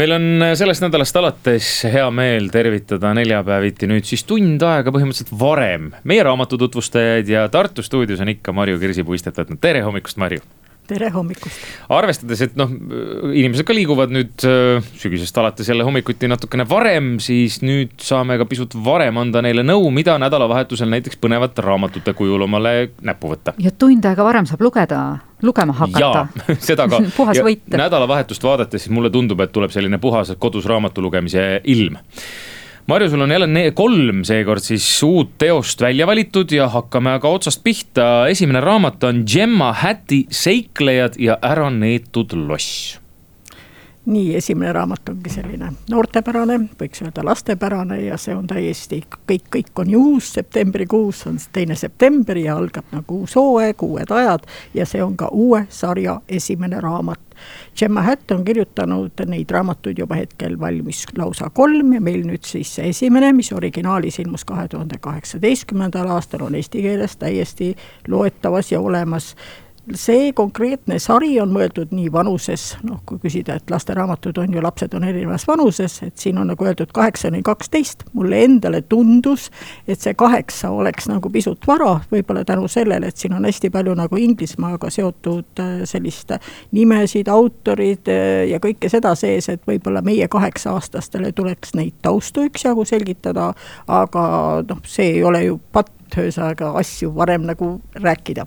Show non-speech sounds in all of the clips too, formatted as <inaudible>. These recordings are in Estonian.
meil on sellest nädalast alates hea meel tervitada neljapäeviti nüüd siis tund aega põhimõtteliselt varem. Meie raamatu tutvustajaid ja Tartu stuudios on ikka Marju Kirsi-Puistet, tere hommikust, Marju tere hommikust. arvestades, et noh, inimesed ka liiguvad nüüd äh, sügisest alates jälle hommikuti natukene varem, siis nüüd saame ka pisut varem anda neile nõu, mida nädalavahetusel näiteks põnevat raamatute kujul omale näppu võtta. ja tund aega varem saab lugeda, lugema hakata. <laughs> seda ka <laughs> puhas võit. nädalavahetust vaadates, siis mulle tundub, et tuleb selline puhas kodus raamatu lugemise ilm Marju, sul on jälle kolm seekord siis uut teost välja valitud ja hakkame aga otsast pihta. esimene raamat on Gemma Häti Seiklejad ja ära neetud loss nii, esimene raamat ongi selline noortepärane, võiks öelda lastepärane ja see on täiesti, kõik, kõik on ju uus, septembrikuus on teine september ja algab nagu uus hooaeg, uued ajad ja see on ka uue sarja esimene raamat. Gemma Hätt on kirjutanud neid raamatuid juba hetkel valmis lausa kolm ja meil nüüd siis see esimene, mis originaalis ilmus kahe tuhande kaheksateistkümnendal aastal, on eesti keeles täiesti loetavas ja olemas see konkreetne sari on mõeldud nii vanuses, noh, kui küsida, et lasteraamatud on ju, lapsed on erinevas vanuses, et siin on nagu öeldud kaheksani kaksteist, mulle endale tundus, et see kaheksa oleks nagu pisut vara, võib-olla tänu sellele, et siin on hästi palju nagu Inglismaaga seotud äh, sellist nimesid, autorid äh, ja kõike seda sees, et võib-olla meie kaheksa-aastastele tuleks neid taustu üksjagu selgitada, aga noh, see ei ole ju patt ühesõnaga asju varem nagu rääkida.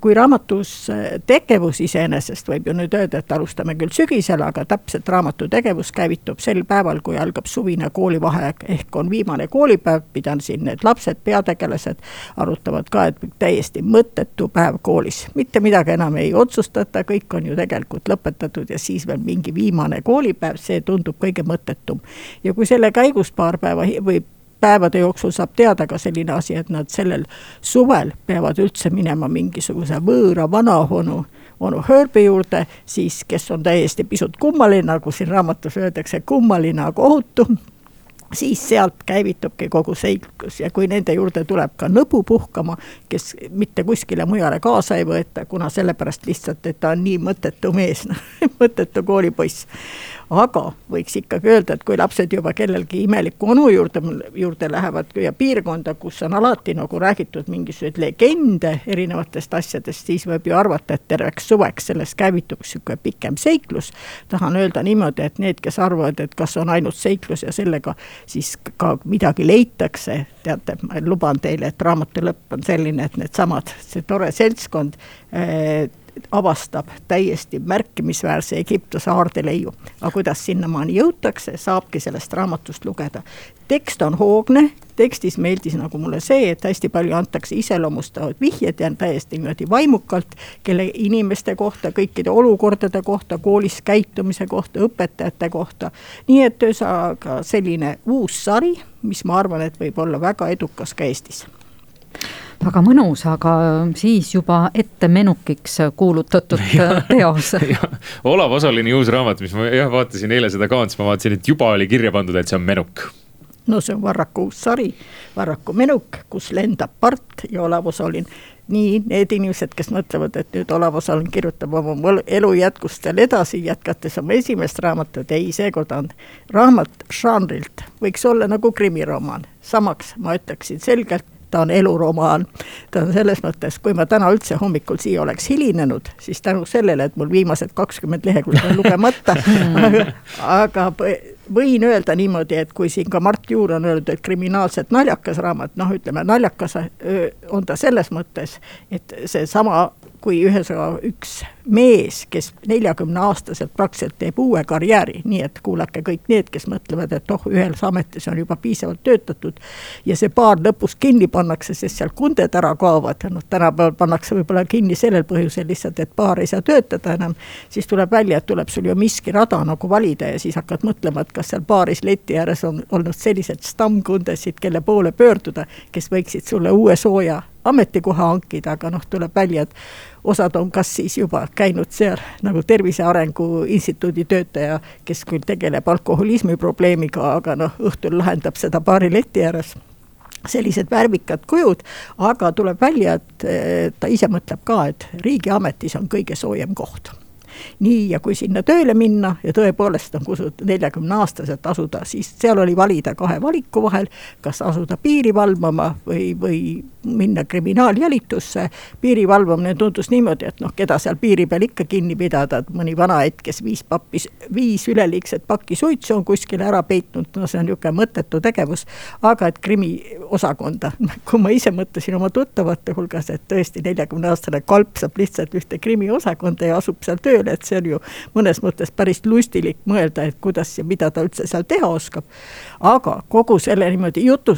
kui raamatus äh, tegevus iseenesest võib ju nüüd öelda, et alustame küll sügisel, aga täpselt raamatu tegevus käivitub sel päeval, kui algab suvine koolivaheaeg, ehk on viimane koolipäev, mida siin need lapsed, peategelased arutavad ka, et täiesti mõttetu päev koolis. mitte midagi enam ei otsustata, kõik on ju tegelikult lõpetatud ja siis veel mingi viimane koolipäev, see tundub kõige mõttetum. ja kui selle käigus paar päeva või päevade jooksul saab teada ka selline asi, et nad sellel suvel peavad üldse minema mingisuguse võõra vanaonu, onu Herbi juurde, siis kes on täiesti pisut kummaline, nagu siin raamatus öeldakse, kummaline, aga ohutu siis sealt käivitubki kogu seiklus ja kui nende juurde tuleb ka nõbu puhkama, kes mitte kuskile mujale kaasa ei võeta, kuna sellepärast lihtsalt, et ta on nii mõttetu mees <laughs> mõttetu koolipoiss aga võiks ikkagi öelda, et kui lapsed juba kellelgi imeliku onu juurde, juurde lähevad ja piirkonda, kus on alati nagu räägitud mingisuguseid legende erinevatest asjadest, siis võib ju arvata, et terveks suveks sellest käivitub niisugune pikem seiklus. tahan öelda niimoodi, et need, kes arvavad, et kas on ainult seiklus ja sellega siis ka midagi leitakse, teate, ma luban teile, et raamatu lõpp on selline, et needsamad, see tore seltskond äh, avastab täiesti märkimisväärse Egiptuse aardeleiu. aga kuidas sinnamaani jõutakse, saabki sellest raamatust lugeda. tekst on hoogne, tekstis meeldis nagu mulle see, et hästi palju antakse iseloomustavad vihjed ja täiesti niimoodi vaimukalt, kelle inimeste kohta, kõikide olukordade kohta, koolis käitumise kohta, õpetajate kohta. nii et ühesõnaga selline uus sari, mis ma arvan, et võib olla väga edukas ka Eestis väga mõnus, aga siis juba ette menukiks kuulutatud <laughs> teos. <laughs> Olav Osolini uus raamat, mis ma jah vaatasin eile seda kaantsi, ma vaatasin, et juba oli kirja pandud, et see on menuk no see on Varraku uus sari, Varraku menuk, kus lendab part ja Olav Osolin. nii need inimesed, kes mõtlevad, et nüüd Olav Osolin kirjutab oma elu jätkust veel edasi, jätkates oma esimest raamatut, ei, seekord on raamat žanrilt, võiks olla nagu krimiromaan. samaks ma ütleksin selgelt, ta on eluromaan. ta on selles mõttes, kui ma täna üldse hommikul siia oleks hilinenud, siis tänu sellele, et mul viimased kakskümmend lehekülge on lugemata aga, aga võin öelda niimoodi, et kui siin ka Mart Juur on öeldud, et kriminaalselt naljakas raamat, noh, ütleme naljakas on ta selles mõttes, et seesama kui ühesõnaga üks mees, kes neljakümne aastaselt praktiliselt teeb uue karjääri, nii et kuulake kõik need, kes mõtlevad, et oh, ühes ametis on juba piisavalt töötatud. ja see baar lõpus kinni pannakse, sest seal kunded ära kaovad, noh tänapäeval pannakse võib-olla kinni sellel põhjusel lihtsalt, et baar ei saa töötada enam. siis tuleb välja, et tuleb sul ju miski rada nagu valida ja siis hakkad mõtlema, et kas seal baaris leti ääres on olnud sellised stammkundesid, kelle poole pöörduda, kes võiksid sulle uue sooja ametikoha hankida, aga noh, tuleb välja, et osad on kas siis juba käinud seal nagu Tervise Arengu Instituudi töötaja, kes küll tegeleb alkoholismi probleemiga, aga noh, õhtul lahendab seda baari leti ääres. Sellised värvikad kujud, aga tuleb välja, et ta ise mõtleb ka, et riigiametis on kõige soojem koht. Nii, ja kui sinna tööle minna ja tõepoolest on kusagil neljakümne aastaselt asuda, siis seal oli valida kahe valiku vahel, kas asuda piiri valvama või, või minna kriminaaljälitusse. piiri valvamine tundus niimoodi, et noh, keda seal piiri peal ikka kinni pidada, et mõni vanaett, kes viis pappis, viis üleliigset pakki suitsu on kuskile ära peitnud, no see on niisugune mõttetu tegevus. aga et krimiosakonda, <laughs> kui ma ise mõtlesin oma tuttavate hulgas, et tõesti neljakümne aastane kalp saab lihtsalt ühte krimiosakonda ja asub seal tööle, et see on ju mõnes mõttes päris lustilik mõelda, et kuidas ja mida ta üldse seal teha oskab. aga kogu selle niimoodi jutu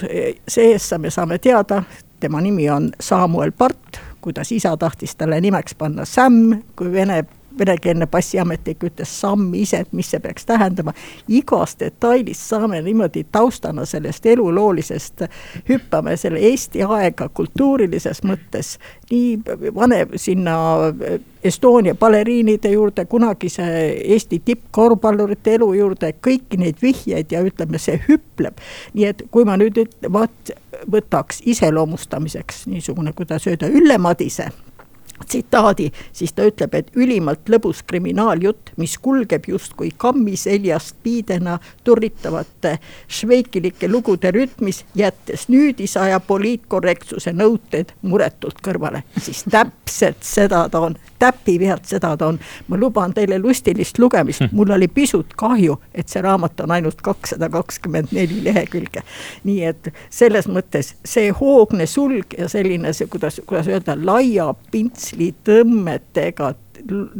sees me saame teada, tema nimi on Samuel Part, kuidas isa tahtis talle nimeks panna Sam, kui vene venekeelne passiametnik ütles samm ise, et mis see peaks tähendama. igast detailist saame niimoodi taustana sellest eluloolisest, hüppame selle Eesti aega kultuurilises mõttes nii vanem sinna Estonia baleriinide juurde, kunagise Eesti tippkorvpallurite elu juurde, kõiki neid vihjeid ja ütleme, see hüpleb. nii et kui ma nüüd vaat võtaks iseloomustamiseks niisugune, kuidas öelda, Ülle Madise tsitaadi, siis ta ütleb, et ülimalt lõbus kriminaaljutt, mis kulgeb justkui kammi seljast piidena turritavate šveikilike lugude rütmis, jättes nüüdisaja poliitkorrektsuse nõuded muretult kõrvale, siis täpselt seda ta on, täpipealt seda ta on. ma luban teile lustilist lugemist, hm. mul oli pisut kahju, et see raamat on ainult kakssada kakskümmend neli lehekülge. nii et selles mõttes see hoogne sulg ja selline see, kuidas, kuidas öelda, laia pintslitõmmetega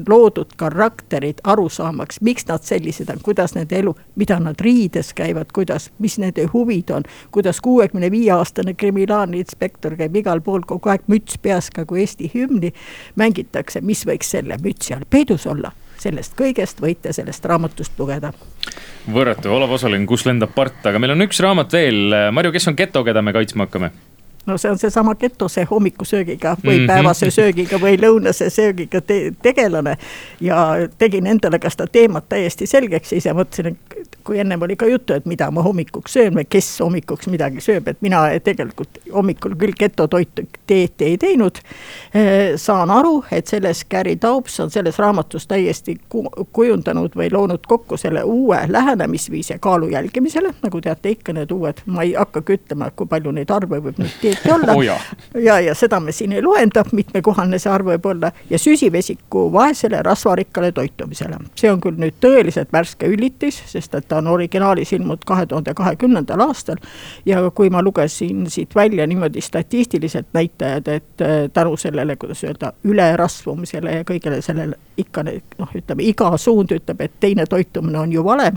loodud karakterid arusaamaks, miks nad sellised on, kuidas nende elu, mida nad riides käivad, kuidas, mis nende huvid on. kuidas kuuekümne viie aastane kriminaalinspektor käib igal pool kogu aeg müts peas, ka kui Eesti hümni mängitakse, mis võiks selle mütsi all peidus olla sellest kõigest võite sellest raamatust lugeda. võrratu, Olav Osaling, kus lendab part, aga meil on üks raamat veel, Marju, kes on geto, keda me kaitsma hakkame? No see on seesama ketose hommikusöögiga või -hmm. päevase söögiga või lõunase söögiga te tegelane. ja tegin endale ka seda teemat täiesti selgeks ise mõtlesin, et kui ennem oli ka juttu, et mida ma hommikuks söön või kes hommikuks midagi sööb, et mina tegelikult hommikul küll getotoitu dieeti ei teinud. saan aru, et selles Gary Taubes on selles raamatus täiesti kujundanud või loonud kokku selle uue lähenemisviisi kaalu jälgimisele, nagu teate ikka need uued, ma ei hakkagi ütlema, kui palju neid arve võib nüüd dieeti alati olla oh. ja, ja, ja seda me siin ei loenda, mitmekohane see arv võib olla ja süsivesiku vaesele rasvarikkale toitumisele. see on küll nüüd tõeliselt värske üllitis, sest et ta on originaalis ilmunud kahe tuhande kahekümnendal aastal. ja kui ma lugesin siit välja niimoodi statistiliselt näitajad, et äh, tänu sellele, kuidas öelda, ülerasvumisele ja kõigele sellele ikka noh, ütleme iga suund ütleb, et teine toitumine on ju vale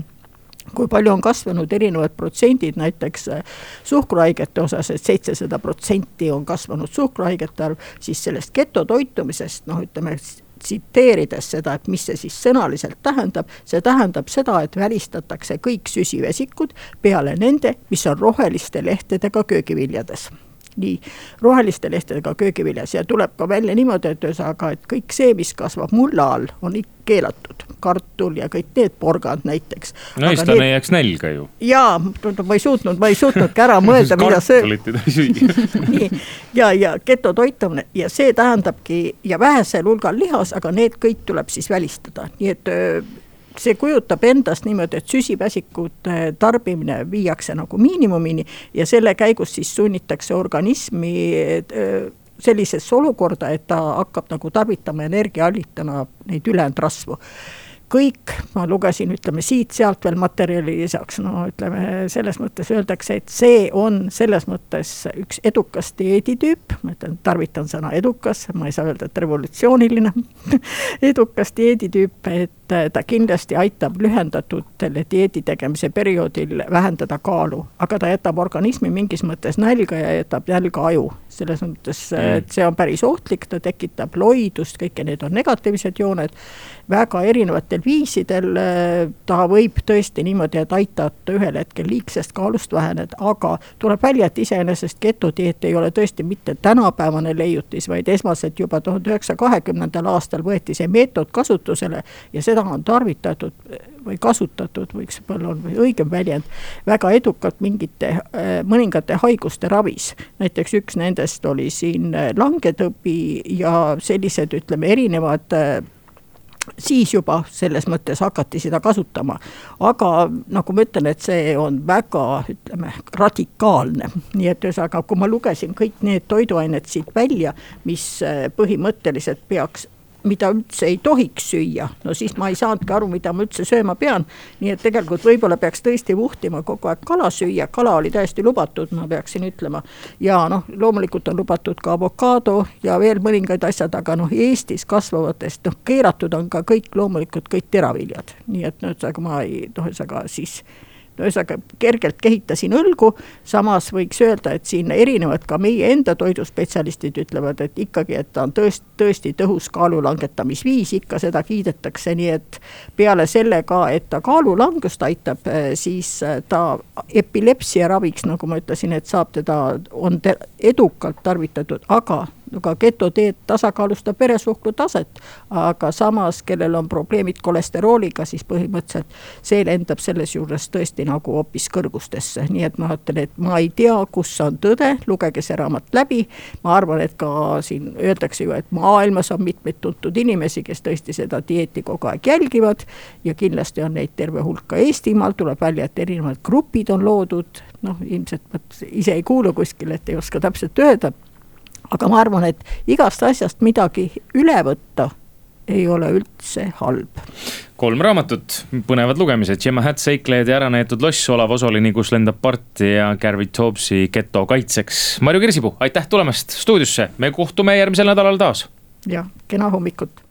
kui palju on kasvanud erinevad protsendid näiteks äh, suhkruhaigete osas et, et seitsesada protsenti on kasvanud suhkruhaigete arv, siis sellest getotoitumisest noh, ütleme tsiteerides seda, et mis see siis sõnaliselt tähendab, see tähendab seda, et välistatakse kõik süsivesikud peale nende, mis on roheliste lehtedega köögiviljades. Nii roheliste lehtedega köögiviljas. Ja tuleb ka välja niimoodi, et ühesõnaga, et kõik see, mis kasvab mulla all, on keelatud, kartul ja kõik need porgand näiteks. no Eestlane need... ei jääks nälga ju. jaa, ma ei suutnud, ma ei suutnudki ära <laughs> mõelda mida sööb. <laughs> nii, ja, ja getotoitumine ja see tähendabki ja vähesel hulgal lihas, aga need kõik tuleb siis välistada, nii et see kujutab endast niimoodi, et süsiväsikute tarbimine viiakse nagu miinimumini ja selle käigus siis sunnitakse organismi äh, sellisesse olukorda, et ta hakkab nagu tarvitama energiaallikana neid ülejäänud rasvu kõik, ma lugesin, ütleme siit-sealt veel materjali lisaks, no ütleme selles mõttes öeldakse, et see on selles mõttes üks edukas dieeditüüp, ma ütlen, tarvitan sõna edukas, ma ei saa öelda, et revolutsiooniline <laughs> edukas dieeditüüp, et ta kindlasti aitab lühendatud selle dieedi tegemise perioodil vähendada kaalu, aga ta jätab organismi mingis mõttes nälga ja jätab nälga aju. Selles mõttes, et see on päris ohtlik, ta tekitab loidust, kõike need on negatiivsed jooned väga erinevatel viisidel. Äh, ta võib tõesti niimoodi, et aidata ühel hetkel liigsest kaalust väheneda, aga tuleb välja, et iseenesest getodieet ei ole tõesti mitte tänapäevane leiutis, vaid esmaselt juba tuhande üheksasaja kahekümnendal aastal võeti see meetod kasutusele ja seda on tarvitatud või kasutatud, võiks võib-olla olla õigem väljend, väga edukalt mingite äh, mõningate haiguste ravis. näiteks üks nendest oli siin langetõbi ja sellised, ütleme, erinevad äh, siis juba selles mõttes hakati seda kasutama. aga nagu ma ütlen, et see on väga, ütleme, radikaalne. nii et ühesõnaga, kui ma lugesin kõik need toiduained siit välja, mis äh, põhimõtteliselt peaks mida üldse ei tohiks süüa, no siis ma ei saanudki aru, mida ma üldse sööma pean. nii et tegelikult võib-olla peaks tõesti vuhtima kogu aeg kala süüa, kala oli täiesti lubatud, ma peaksin ütlema. ja noh, loomulikult on lubatud ka avokaado ja veel mõningad asjad, aga noh, Eestis kasvavatest noh, keeratud on ka kõik loomulikult kõik teraviljad, nii et noh, ühesõnaga ma ei, noh, ühesõnaga siis no ühesõnaga kergelt kehitasin õlgu, samas võiks öelda, et siin erinevad ka meie enda toiduspetsialistid ütlevad, et ikkagi, et ta on tõesti, tõesti tõhus kaalu langetamisviis, ikka seda kiidetakse, nii et peale selle ka, et ta kaalulangust aitab, eh, siis eh, ta epilepsia raviks, nagu ma ütlesin, et saab teda, on edukalt tarvitatud, aga ka ketodieet tasakaalustab veresuhkru taset, aga samas, kellel on probleemid kolesterooliga, siis põhimõtteliselt see lendab selles juures tõesti nagu hoopis kõrgustesse, nii et ma ütlen, et ma ei tea, kus on tõde, lugege see raamat läbi. ma arvan, et ka siin öeldakse ju, et maailmas on mitmeid tuntud inimesi, kes tõesti seda dieeti kogu aeg jälgivad. Ja kindlasti on neid terve hulk ka Eestimaal, tuleb välja, et erinevad grupid on loodud, noh, ilmselt ma ise ei kuulu kuskile, et ei oska täpselt öelda aga ma arvan, et igast asjast midagi üle võtta ei ole üldse halb. kolm raamatut, põnevad lugemised, Gemma Hatt, seiklejad ja äraneetud loss, Olav Osolini, kus lendab parti ja Garvey Tobesi geto kaitseks. Marju Kirsipuu, aitäh tulemast stuudiosse, me kohtume järgmisel nädalal taas. jah, kena hommikut